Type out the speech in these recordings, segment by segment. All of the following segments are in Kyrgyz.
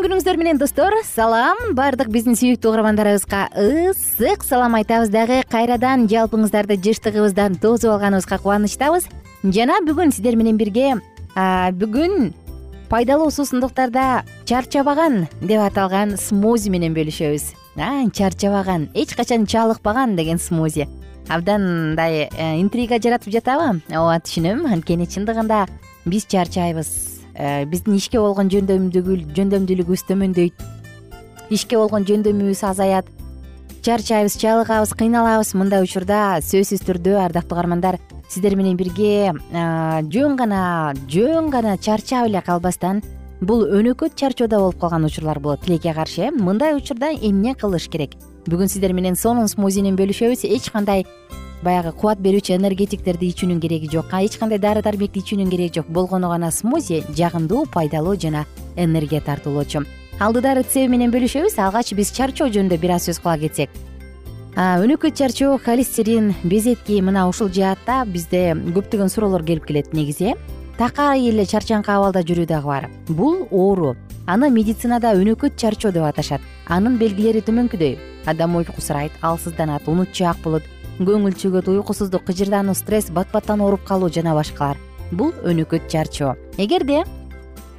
күнүңүздөр менен достор салам. Баардык биздин сүйүктүү угармандарыбызга ысык салам айтабыз дагы. Кайрадан жалпыңыздарды жыштыгыбыздан тосуп алганыбызга кубанычтабыз. Жана бүгүн сиздер менен бирге бүгүн пайдалуу суусундуктарда чарчабаган деп аталган смузи менен бөлүшөбүз. Чарчабаган эч качан чалыкпаган деген смузи. Абдан мындай э, интрига жаратып жатабы. Ооба түшүнөм. Анткени чындыгында биз чарчайбыз биздин ишке болгон жөндөмдүүлүгүбүз төмөндөйт ишке болгон жөндөмүбүз азаят. Чарчайбыз чалыгабыз кыйналабыз. Мындай учурда сөзсүз түрдө ардактуу угармандар сиздер менен бирге жөн гана жөн гана чарчап эле калбастан бул өнөкөт чарчоодо болуп калган учурлар болот тилекке каршы. Э мындай учурда эмне кылыш керек? Бүгүн сиздер менен сонун смузинен бөлүшөбүз эч кандай баягы кубат берүүчү энергетиктерди ичүүнүн кереги жок. Эч кандай дары дармекти ичүүнүн кереги жок. Болгону гана смузи жагымдуу пайдалуу жана энергия тартуулоочу алдыда рецепи менен бөлүшөбүз. Алгач биз чарчоо жөнүндө бир аз сөз кыла кетсек. Өнөкөт чарчоо холестерин безетки мына ушул жаатта бизде көптөгөн суроолор келип келет негизи. Такай эле чарчаңкы абалда жүрүү дагы бар. Бул оору. Аны медицинада өнөкөт чарчоо деп аташат. Анын белгилери төмөнкүдөй. Адам уйкусурайт алсызданат унутчаак болот көңүл чөгөт уйкусуздук кыжырдануу стресс бат баттан ооруп калуу жана башкалар. Бул өнөкөт чарчоо. Эгерде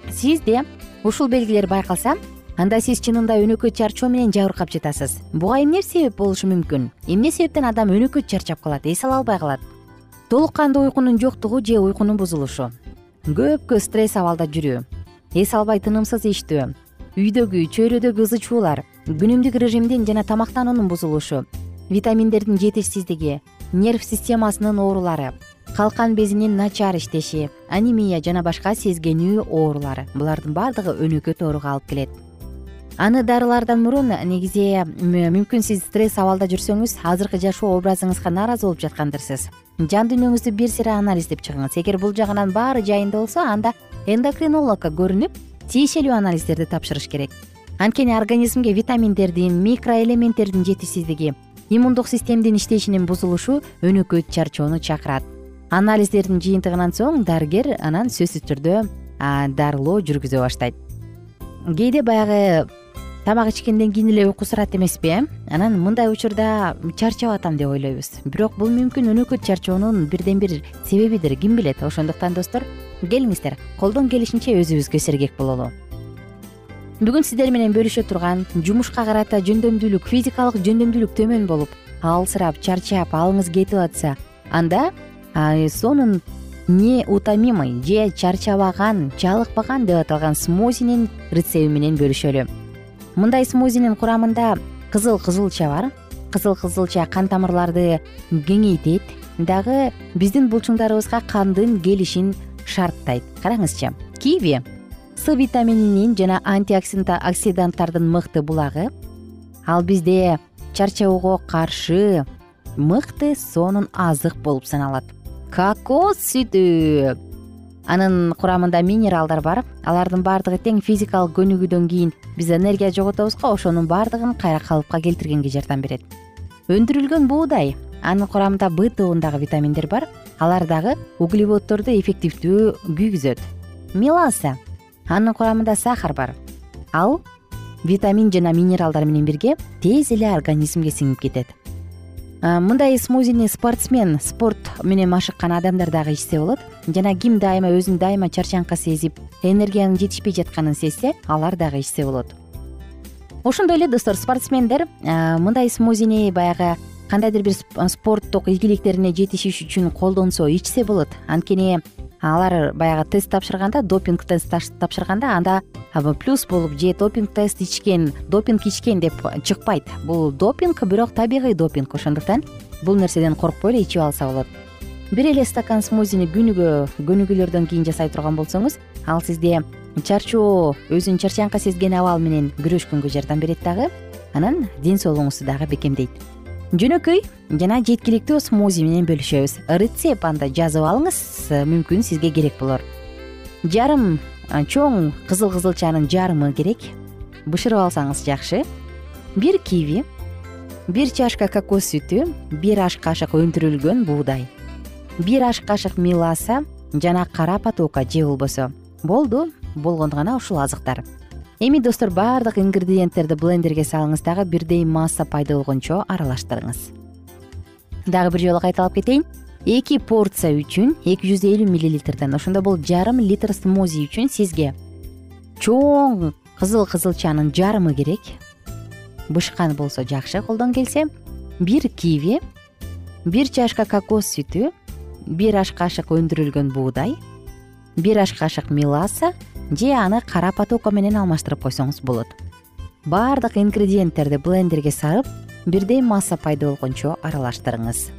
сизде ушул белгилер байкалса анда сиз чынында өнөкөт чарчоо менен жабыркап жатасыз. Буга эмне себеп болушу мүмкүн? Эмне себептен адам өнөкөт чарчап калат эс ала албай калат? Толук кандуу уйкунун жоктугу же уйкунун бузулушу. Көпкө стресс абалда жүрүү. Эс албай тынымсыз иштөө. Үйдөгү чөйрөдөгү ызы чуулар. Күнүмдүк режимдин жана тамактануунун бузулушу витаминдердин жетишсиздиги нерв системасынын оорулары калкан безинин начар иштеши анемия жана башка сезгенүү оорулары. Булардын баардыгы өнөкөт ооруга алып келет. Аны дарылаардан мурун негизи мүмкүн сиз стресс абалда жүрсөңүз азыркы жашоо образыңызга нааразы болуп жаткандырсыз. Жан дүйнөңүздү бир сыйра анализдеп чыгыңыз. Эгер бул жагынан баары жайында болсо анда эндокринологко көрүнүп тиешелүү анализдерди тапшырыш керек. Анткени организмге витаминдердин микроэлементтердин жетишсиздиги иммундук системдин иштешинин бузулушу өнөкөт чарчоону чакырат. Анализдердин жыйынтыгынан соң дарыгер анан сөзсүз түрдө дарылоо жүргүзө баштайт. Кээде баягы тамак ичкенден кийин эле уйкусурат эмеспи э анан мындай учурда чарчап атам деп ойлойбуз. Бирок бул мүмкүн өнөкөт чарчоонун бирден бир себебидир ким билет? Ошондуктан достор келиңиздер. Колдон келишинче өзүбүзгө сергек бололу бүгүн сиздер менен бөлүшө турган жумушка карата жөндөмдүүлүк физикалык жөндөмдүүлүк төмөн болуп алсырап чарчап алыңыз кетип атса анда сонун неутомимый же чарчабаган чалыкпаган деп аталган смузинин рецеби менен бөлүшөлү. Мындай смузинин курамында кызыл кызылча бар. Кызыл кызылча кан тамырларды кеңейтет. Дагы биздин булчуңдарыбызга кандын келишин шарттайт. Караңызчы киви с витамининин жана антиоксиданттардын мыкты булагы. Ал бизде чарчоого каршы мыкты сонун азык болуп саналат. Кокос сүтү. Анын курамында минералдар бар. Алардын баардыгы тең физикалык көнүгүүдөн кийин биз энергия жоготобуз го ошонун баардыгын кайра калыпка келтиргенге жардам берет. Өндүрүлгөн буудай. Анын курамында б тобундагы витаминдер бар. Алар дагы углеводдорду эффективдүү күйгүзөт. Меласа анын курамында сахар бар. Ал витамин жана минералдар менен бирге тез эле организмге сиңип кетет. Мындай смузини спортсмен спорт менен машыккан адамдар дагы ичсе болот. Жана ким дайыма өзүн дайыма чарчаңкы сезип энергиянын жетишпей жатканын сезсе алар дагы ичсе болот. Ошондой эле достор спортсмендер мындай смузини баягы кандайдыр бир спорттук ийгиликтерине жетишиш үчүн колдонсо ичсе болот. Анткени алар баягы тест тапшырганда допинг тест тапшырганда анда плюс болуп же допинг тест ичкен допинг ичкен деп чыкпайт. Бул допинг бирок табигый допинг ошондуктан бул нерседен коркпой эле ичип алса болот. Бир эле стакан смузини күнүгө көнүгүүлөрдөн кийин жасай турган болсоңуз ал сизде чарчоо өзүн чарчаңкы сезген абал менен күрөшкөнгө жардам берет дагы анан ден соолугуңузду дагы бекемдейт жөнөкөй жана жеткиликтүү смузи менен бөлүшөбүз. Рецепт анда жазып алыңыз мүмкүн сизге керек болор. Жарым чоң кызыл кызылчанын жарымы керек. Бышырып алсаңыз жакшы. Бир киви бир чашка кокос сүтү бир аш кашык өндүрүлгөн буудай. Бир аш кашык меласа жана кара потока же болбосо. Болду болгондо гана ушул азыктар эми достор баардык ингредиенттерди блендерге салыңыз. Дагы бирдей масса пайда болгончо аралаштырыңыз. Дагы бир жолу кайталап кетейин. Эки порция үчүн эки жүз элүү миллилитрден ошондо бул жарым литр смузи үчүн сизге чоң кызыл кызылчанын жарымы керек. Бышкан болсо жакшы колдон келсе бир киви бир чашка кокос сүтү бир аш кашык өндүрүлгөн буудай бир аш кашык меласа же аны кара потока менен алмаштырып койсоңуз болот. Баардык ингредиенттерди блендерге салып бирдей масса пайда болгончо аралаштырыңыз.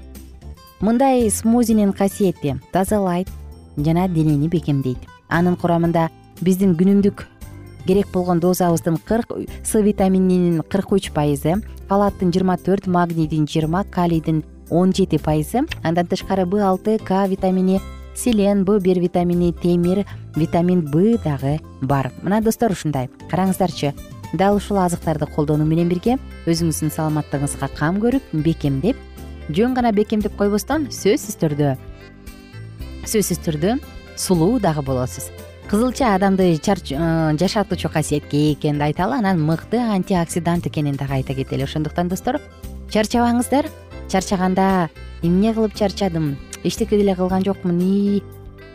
Мындай смузинин касиети тазалайт жана денени бекемдейт. Анын курамында биздин күнүмдүк керек болгон дозабыздын кырк с витамининин кырк үч пайызы фалаттын жыйырма төрт магнийдин жыйырма калийдин он жети пайызы андан тышкары б алты к витамини селен б бир витамини темир витамин б дагы бар. Мына достор ушундай. Караңыздарчы дал ушул азыктарды колдонуу менен бирге өзүңүздүн саламаттыгыңызга кам көрүп бекемдеп жөн гана бекемдеп койбостон сөзсүз түрдө сөзсүз түрдө сулуу дагы болосуз. Кызылча адамды э, жашатуучу касиетке ээ экенин айталы анан мыкты антиоксидант экенин дагы айта кетели. Ошондуктан достор чарчабаңыздар. Чарчаганда эмне кылып чарчадым эчтеке деле кылган жокмун. Ии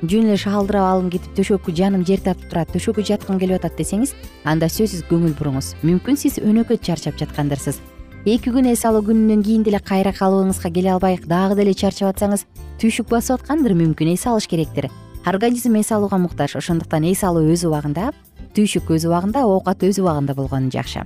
жөн эле шалдырап алгым кетип төшөккө жаным жер тартып турат төшөккө жаткым келип атат десеңиз анда сөзсүз көңүл буруңуз. Мүмкүн сиз өнөкөт чарчап жаткандырсыз. Эки күн эс алуу күнүнөн кийин деле кайра калыбыңызга келе албай дагы деле чарчап атсаңыз түйшүк басып аткандыр мүмкүн эс алыш керектир. Организм эс алууга муктаж ошондуктан эс алуу өз убагында түйшүк өз убагында оокат өз убагында болгону жакшы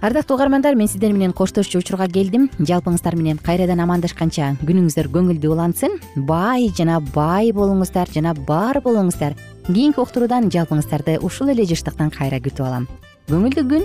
ардактуу угармандар мен сиздер менен коштошчу учурга келдим. Жалпыңыздар менен кайрадан амандашканча күнүңүздөр көңүлдүү улансын. Бай жана бай болуңуздар жана бар болуңуздар. Кийинки уктуруудан жалпыңыздарды ушул эле жыштыктан кайра күтүп алам. Көңүлдүү күн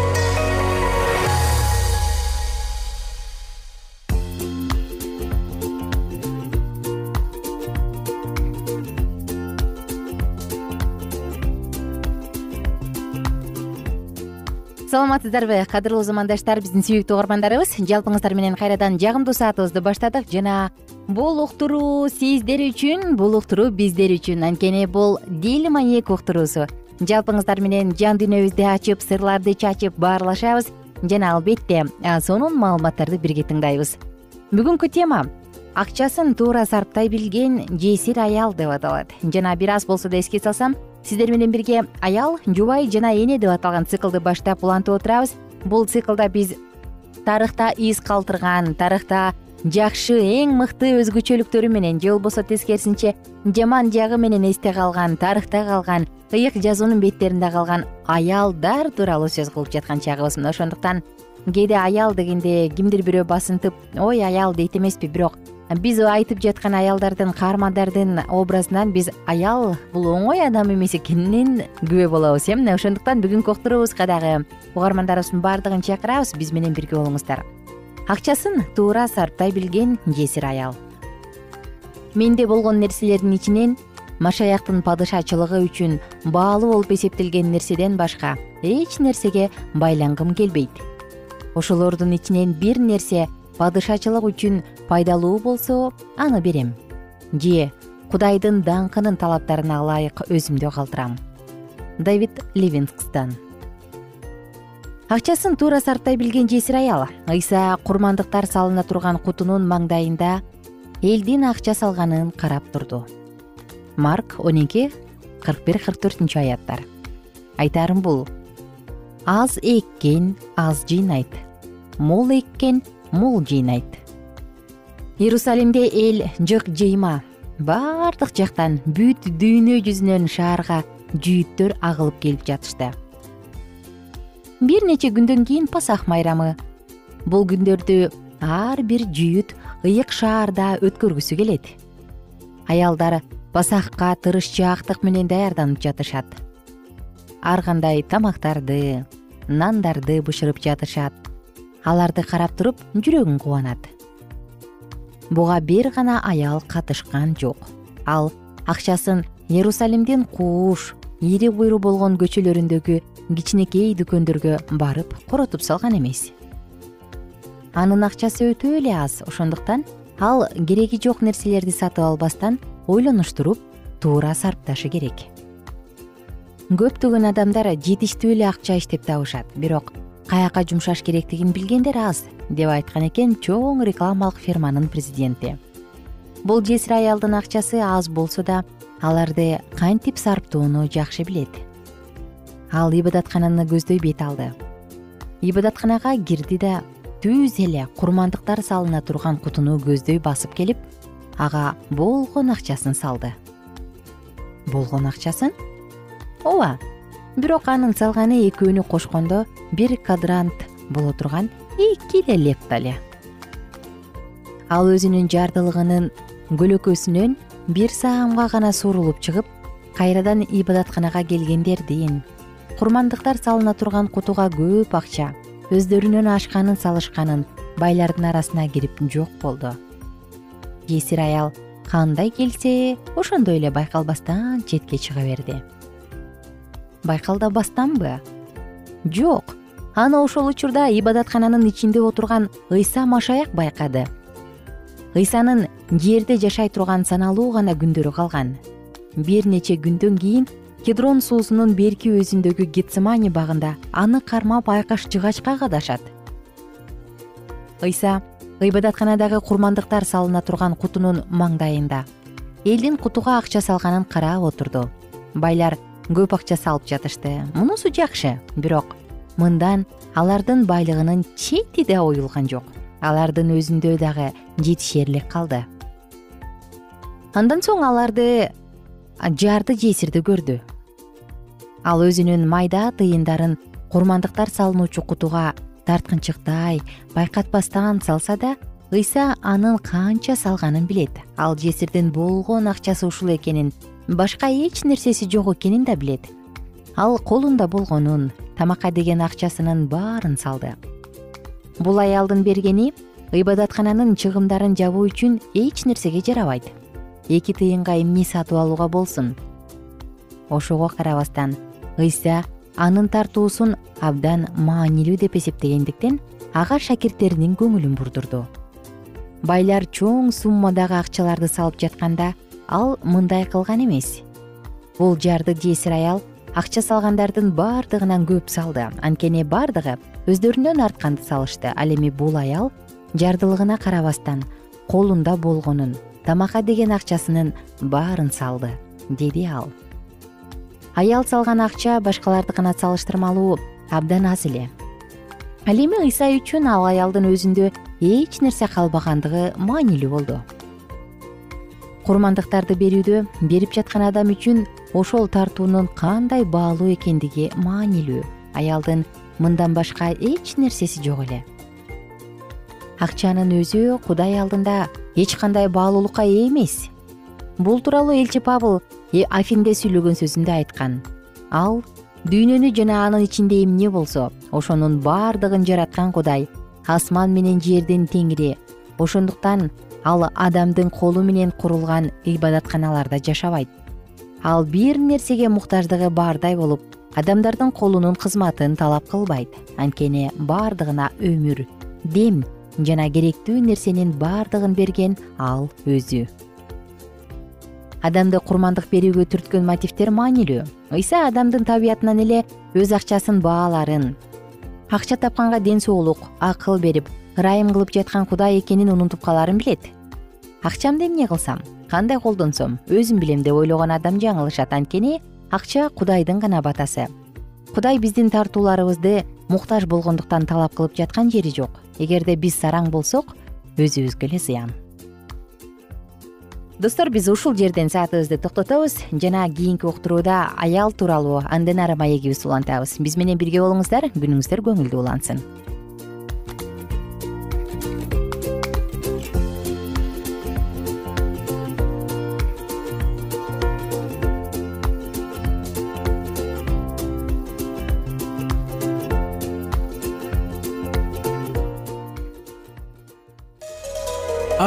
саламатсыздарбы? Кадырлуу замандаштар биздин сүйүктүү угармандарыбыз жалпыңыздар менен кайрадан жагымдуу саатыбызды баштадык жана бул уктуруу сиздер үчүн бул уктуруу биздер үчүн. Анткени бул дил маек уктуруусу. Жалпыңыздар менен жан дүйнөбүздү ачып сырларды чачып баарлашабыз жана албетте сонун маалыматтарды бирге тыңдайбыз. Бүгүнкү тема акчасын туура сарптай билген жесир аял деп аталат. Жана бир аз болсо да эске салсам сиздер менен бирге аял жубай жана эне деп аталган циклды баштап улантып отурабыз. Бул циклда биз тарыхта из калтырган тарыхта жакшы эң мыкты өзгөчөлүктөрү менен же болбосо тескерисинче жаман жагы менен эсте калган тарыхта калган ыйык жазуунун беттеринде калган аялдар тууралуу сөз кылып жаткан чагыбыз. Мына ошондуктан кээде аял дегенде кимдир бирөө басынтып ой аял дейт эмеспи бирок биз айтып жаткан аялдардын каармандардын образынан биз аял бул оңой адам эмес экенинин күбө болобуз э мына ошондуктан бүгүнкү уктуруубузга дагы угармандарыбыздын баардыгын чакырабыз биз менен бирге болуңуздар. Акчасын туура сарптай билген жесир аял. Менде болгон нерселердин ичинен машаяктын падышачылыгы үчүн баалуу болуп эсептелген нерседен башка эч нерсеге байлангым келбейт. Ошолордун ичинен бир нерсе падышачылык үчүн пайдалуу болсо аны берем. Же кудайдын даңкынын талаптарына ылайык өзүмдү калтырам. Давид ливингстон. Акчасын туура сарптай билген жесир аял ыйса курмандыктар салына турган кутунун маңдайында элдин акча салганын карап турду. Марк он эки кырк бир кырк төртүнчү аяттар. Айтарым бул. Аз эккен аз жыйнайт мол эккен мол жыйнайт. Иерусалимде эл жык жыйма. Баардык жактан бүт дүйнө жүзүнөн шаарга жүйүттөр агылып келип жатышты. Бир нече күндөн кийин пасах майрамы. Бул күндөрдү ар бир жүйүт ыйык шаарда өткөргүсү келет. Аялдар пасахка тырышчаактык менен даярданып жатышат. Ар кандай тамактарды нандарды бышырып жатышат аларды карап туруп жүрөгүң кубанат. Буга бир гана аял катышкан жок. Ал акчасын иерусалимдин кууш ири буйру болгон көчөлөрүндөгү кичинекей дүкөндөргө барып коротуп салган эмес. Анын акчасы өтө эле аз ошондуктан ал кереги жок нерселерди сатып албастан ойлонуштуруп туура сарпташы керек. Көптөгөн адамдар жетиштүү эле акча иштеп табышат бирок каяка жумшаш керектигин билгендер аз деп айткан экен чоң рекламалык фирманын президенти. Бул жесир аялдын акчасы аз болсо да аларды кантип сарптоону жакшы билет? Ал ибадаткананы көздөй бет алды. Ибадатканага кирди да түз эле курмандыктар салына турган кутуну көздөй басып келип ага болгон акчасын салды. Болгон акчасын? Ооба бирок анын салганы экөөнү кошкондо бир кадрант боло турган эки эле лепта эле ал өзүнүн жардылыгынын көлөкөсүнөн бир саамга гана суурулуп чыгып кайрадан ибадатканага келгендердин курмандыктар салына турган кутуга көп акча өздөрүнөн ашканын салышканын байлардын арасына кирип жок болду. Жесир аял кандай келсе ошондой эле байкалбастан четке чыга берди байкалдабастанбы жок аны ошол учурда ибадаткананын ичинде отурган ыйса машаяк байкады. Ыйсанын жерде жашай турган саналуу гана күндөрү калган. Бир нече күндөн кийин кедрон суусунун берки өзүндөгү гетсемани багында аны кармап айкаш жыгачка кадашат. Ыйса ыйбадатканадагы курмандыктар салына турган кутунун маңдайында. Элдин кутуга акча салганын карап отурду. Байлар көп акча салып жатышты. Мунусу жакшы бирок мындан алардын байлыгынын чети да уюлган жок. Алардын өзүндө дагы жетишерлик калды. Андан соң аларды жарды жесирди көрдү. Ал өзүнүн майда тыйындарын курмандыктар салынуучу кутуга тарткынчыктай байкатпастан салса да ыйса анын канча салганын билет. Ал жесирдин болгон акчасы ушул экенин башка эч нерсеси жок экенин да билет. Ал колунда болгонун тамакка деген акчасынын баарын салды. Бул аялдын бергени ыйбадаткананын чыгымдарын жабуу үчүн эч нерсеге жарабайт. Эки тыйынга эмне сатып алууга болсун? Ошого карабастан ыйса анын тартуусун абдан маанилүү деп эсептегендиктен ага шакирттеринин көңүлүн бурдурду. Байлар чоң суммадагы акчаларды салып жатканда ал мындай кылган эмес. Бул жарды жесир аял акча салгандардын баардыгынан көп салды. Анткени баардыгы өздөрүнөн артканды салышты. Ал эми бул аял жардылыгына карабастан колунда болгонун тамакка деген акчасынын баарын салды деди ал. Аял салган акча башкалардыкына салыштырмалуу абдан аз эле. Ал эми ыйса үчүн ал аялдын өзүндө эч нерсе калбагандыгы маанилүү болду курмандыктарды берүүдө берип жаткан адам үчүн ошол тартуунун кандай баалуу экендиги маанилүү. Аялдын мындан башка эч нерсеси жок эле. Акчанын өзү кудай алдында эч кандай баалуулукка ээ эмес. Бул тууралуу элчи пабыл афинде сүйлөгөн сөзүндө айткан. Ал дүйнөнү жана анын ичинде эмне болсо ошонун баардыгын жараткан кудай асман менен жердин теңири. Ошондуктан ал адамдын колу менен курулган ибадатканаларда жашабайт. Ал бир нерсеге муктаждыгы баардай болуп адамдардын колунун кызматын талап кылбайт. Анткени баардыгына өмүр дем жана керектүү нерсенин баардыгын берген ал өзү. Адамды курмандык берүүгө түрткөн мотивдер маанилүү. Ыйса адамдын табиятынан эле өз акчасын бааларын акча тапканга ден соолук акыл берип ырайым кылып жаткан кудай экенин унутуп калаарын билет. Акчамды эмне кылсам? Кандай колдонсом? Өзүм билем деп ойлогон адам жаңылышат. Анткени акча кудайдын гана батасы. Кудай биздин тартууларыбызды муктаж болгондуктан талап кылып жаткан жери жок. Эгерде биз сараң болсок өзүбүзгө эле зыян. Достор биз ушул жерден саатыбызды токтотобуз. Жана кийинки уктурууда аял тууралуу андан ары маегибизди улантабыз. Биз менен бирге болуңуздар күнүңүздөр көңүлдүү улансын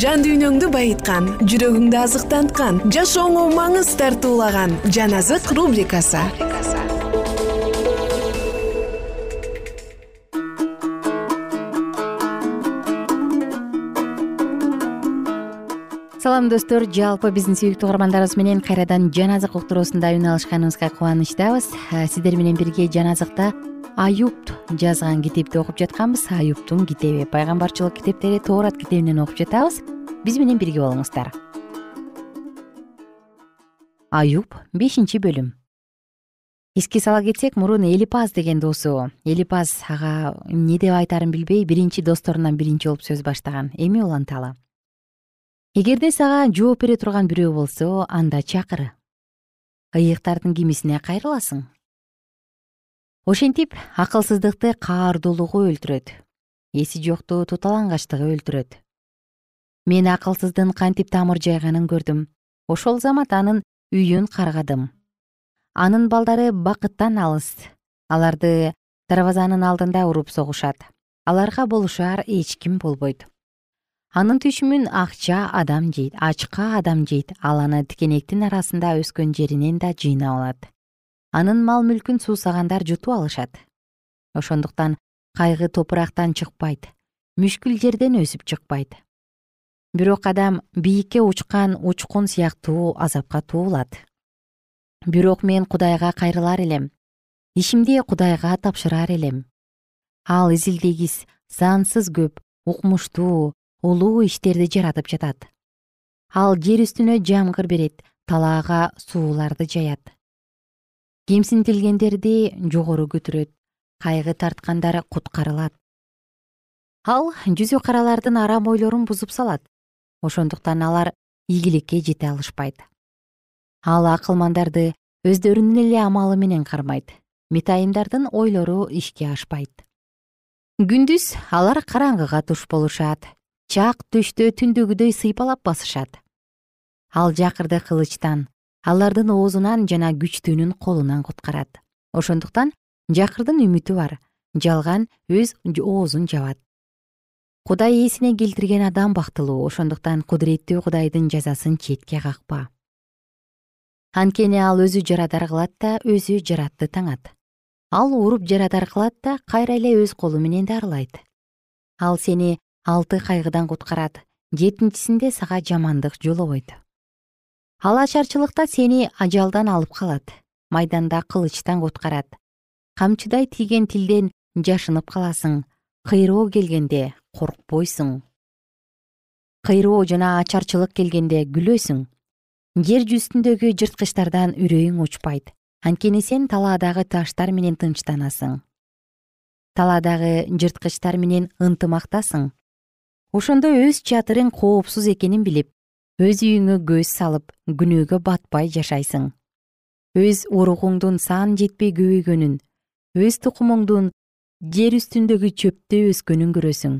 жан дүйнөңдү байыткан жүрөгүңдү азыктанткан жашооңо маңыз тартуулаган жан азык рубрикасы. Салам достор. Жалпы биздин сүйүктүү угармандарыбыз менен кайрадан жан азык уктуруусунда үн алышканыбызга кубанычтабыз. Сиздер менен бирге жан азыкта аюб жазган китепти окуп жатканбыз. Аюптун китеби. Пайгамбарчылык китептери тоорат китебинен окуп жатабыз. Биз менен бирге болуңуздар. Аюб бешинчи бөлүм. Эске сала кетсек мурун элипаз деген досу элипаз ага эмне деп айтаарын билбей биринчи досторунан биринчи болуп сөз баштаган эми уланталы эгерде сага жооп бере турган бирөө болсо анда чакыр ыйыктардын кимисине кайрыласың ошентип акылсыздыкты каардуулугу өлтүрөт. Эси жокту туталаңгачтыгы өлтүрөт. Мен акылсыздын кантип тамыр жайганын көрдүм. Ошол замат анын үйүн каргадым. Анын балдары бакыттан алыс. Аларды дарбазанын алдында уруп согушат. Аларга болушаар эч ким болбойт. Анын жейт ачка адам жейт. Ал аны тикенектин арасында өскөн жеринен да жыйнап алат анын мал мүлкүн суусагандар жутуп алышат. Ошондуктан кайгы топурактан чыкпайт мүшкүл жерден өсүп чыкпайт. Бирок адам бийикке учкан учкун сыяктуу азапка туулат. Бирок мен кудайга кайрылар элем ишимди кудайга тапшырар элем. Ал изилдегис сансыз көп укмуштуу улуу иштерди жаратып жатат. Ал жер үстүнө жамгыр берет талаага сууларды жаят кемсинтилгендерди жогору көтөрөт кайгы тарткандар куткарылат. Ал жүзү каралардын арам ойлорун бузуп салат. Ошондуктан алар ийгиликке жете алышпайт. Ал акылмандарды өздөрүнүн эле амалы менен кармайт. Метайымдардын ойлору ишке ашпайт. Күндүз алар караңгыга туш болушат чак төштө түндөгүдөй сыйпалап басышат. Ал жакырды кылычтан алардын оозунан жана күчтүүнүн колунан куткарат. Ошондуктан жакырдын үмүтү бар жалган өз оозун жабат. Кудай ээсине келтирген адам бактылуу ошондуктан кудуреттүү кудайдын жазасын четке какпа. Анткени ал өзү жарадар кылат да өзү жаратты таңат. Ал уруп жарадар кылат да кайра эле өз колу менен дарылайт. Ал сени алты кайгыдан куткарат жетинчисинде сага жамандык жолобойт ал ачарчылыкта сени ажалдан алып калат майданда кылычтан куткарат камчыдай тийген тилден жашынып каласың кыйроо келгенде коркпойсуң. Кыйроо жана ачарчылык келгенде күлөсүң. Жер жүзүндөгү жырткычтардан үрөйүң учпайт. Анткени сен талаадагы таштар менен тынчтанасың. Талаадагы жырткычтар менен ынтымактасың. Ошондо өз чатырың коопсуз экенин билип өз үйүңө көз салып күнөөгө батпай жашайсың. Өз уругуңдун сан жетпей көбөйгөнүн өз тукумуңдун жер үстүндөгү чөптөй өскөнүн көрөсүң.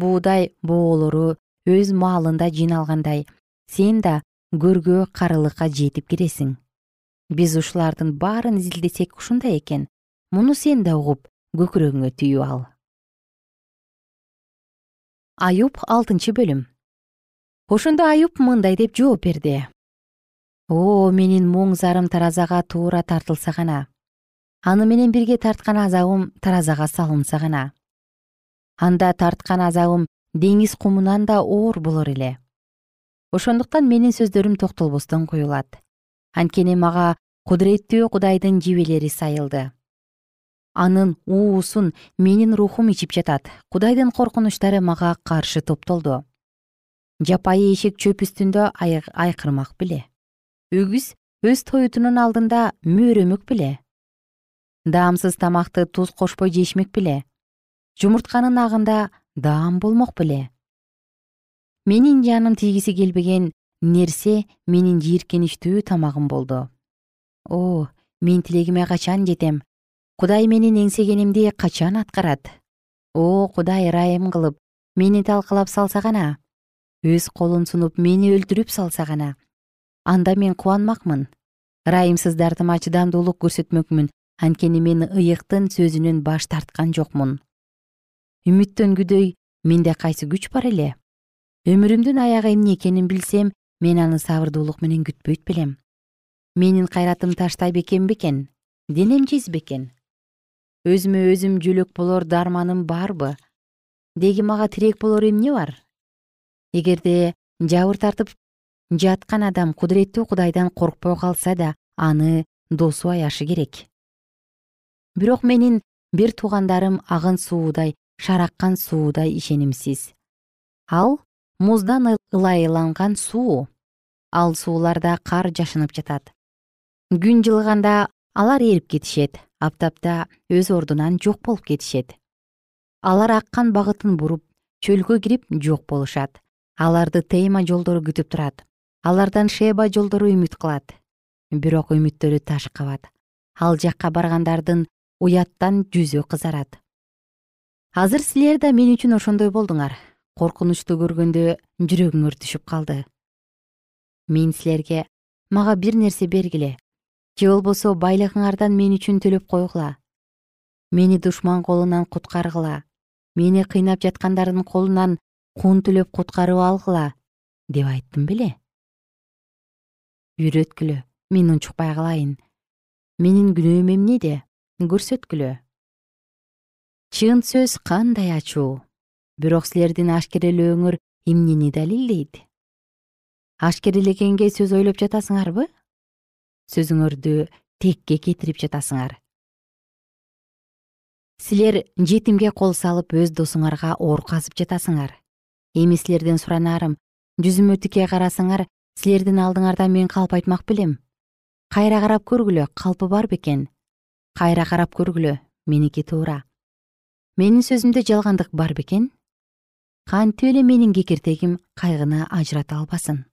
Буудай боолору өз маалында жыйналгандай сен да көргө карылыкка жетип киресиң. Биз ушулардын баарын изилдесек ушундай экен. Муну сен да угуп көкүрөгүңө түйүп ал. Аюб алтынчы бөлүм ошондо аюб мындай деп жооп берди. О менин муң зарым таразага туура тартылса гана аны менен бирге тарткан азабым таразага салынса гана анда тарткан азабым деңиз кумунан да оор болор эле. Ошондуктан менин сөздөрүм токтолбостон коюлат. Анткени мага кудуреттүү кудайдын жебелери сайылды. Анын уусун менин рухум ичип жатат. Кудайдын коркунучтары мага каршы топтолду жапайы эшик чөп үстүндө айкырмак беле. Өгүз өз тоютунун алдында мөөрөмөк беле. Даамсыз тамакты туз кошпой жешмек беле. Жумуртканын агында даам болмок беле. Менин жаным тийгиси келбеген нерсе менин жийиркеничтүү тамагым болду. О мен тилегиме качан жетем? Кудай менин эңсегенимди качан аткарат? О кудай ырайым кылып мени талкалап салса гана өз колун сунуп мени өлтүрүп салса гана анда мен кубанмакмын. Ырайымсыздардыма чыдамдуулук көрсөтмөкмүн. Анткени мен ыйыктын сөзүнөн баш тарткан жокмун. Үмүттөнгүдөй менде кайсы күч бар эле? Өмүрүмдүн аягы эмне экенин билсем мен аны сабырдуулук менен күтпөйт белем. Менин кайратым таштай бекем бекен денем жез бекен. Өзүмө өзүм жөлөк болор дарманым барбы? Деги мага тирек болор эмне бар эгерде жабыр тартып жаткан адам кудуреттүү кудайдан коркпой калса да аны досу аяшы керек. Бирок менин бир туугандарым агын суудай шараккан суудай ишенимсиз. Ал муздан ылайыланган суу. Ал сууларда кар жашынып жатат. Күн жылыганда алар эрип кетишет аптапта өз ордунан жок болуп кетишет. Алар аккан багытын буруп чөлгө кирип жок болушат аларды тейма жолдору күтүп турат. Алардан шеба жолдору үмүт кылат. Бирок үмүттөрү таш кабат. Ал жакка баргандардын уяттан жүзү кызарат. Азыр силер да мен үчүн ошондой болдуңар. Коркунучту көргөндө жүрөгүңөр түшүп калды. Мен силерге мага бир нерсе бергиле. Же болбосо байлыгыңардан мен үчүн төлөп койгула. Мени душман колунан куткаргыла. Мени кыйнап жаткандардын колунан кун төлөп куткарып алгыла деп айттым беле. Үйрөткүлө мен унчукпай калайын. Менин күнөөм эмнеде көрсөткүлө. Чын сөз кандай ачуу? Бирок силердин ашкерелөөңөр эмнени далилдейт? Ашкерелегенге сөз ойлоп жатасыңарбы? Сөзүңөрдү текке кетирип жатасыңар. Силер жетимге кол салып өз досуңарга оор казып жатасыңар эми силерден суранаарым жүзүмө тике карасаңар силердин алдыңарда мен калп айтмак белем кайра карап көргүлө калпы бар бекен. Кайра карап көргүлө меники туура. Менин сөзүмдө жалгандык бар бекен. Кантип эле менин кекиртегим кайгыны ажырата албасын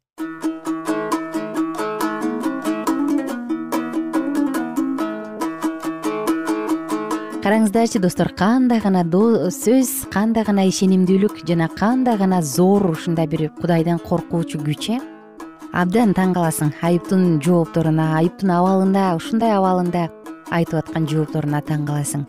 караңыздарчы достор кандай гана сөз кандай гана ишенимдүүлүк жана кандай гана зор ушундай бир кудайдан коркуучу күч э? Абдан таң каласың. Айыптын жоопторуна айыптын абалында ушундай абалында айтып аткан жоопторуна таң каласың.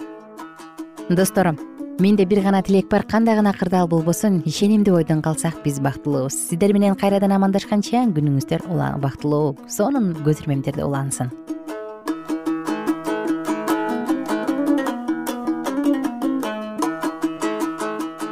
Достор менде бир гана тилек бар. Кандай гана кырдаал болбосун ишенимдүү ойдон калсак биз бактылуубуз сиздер менен кайрадан амандашканча күнүңүздөр бактылуу сонун көз ирмемдерде улансын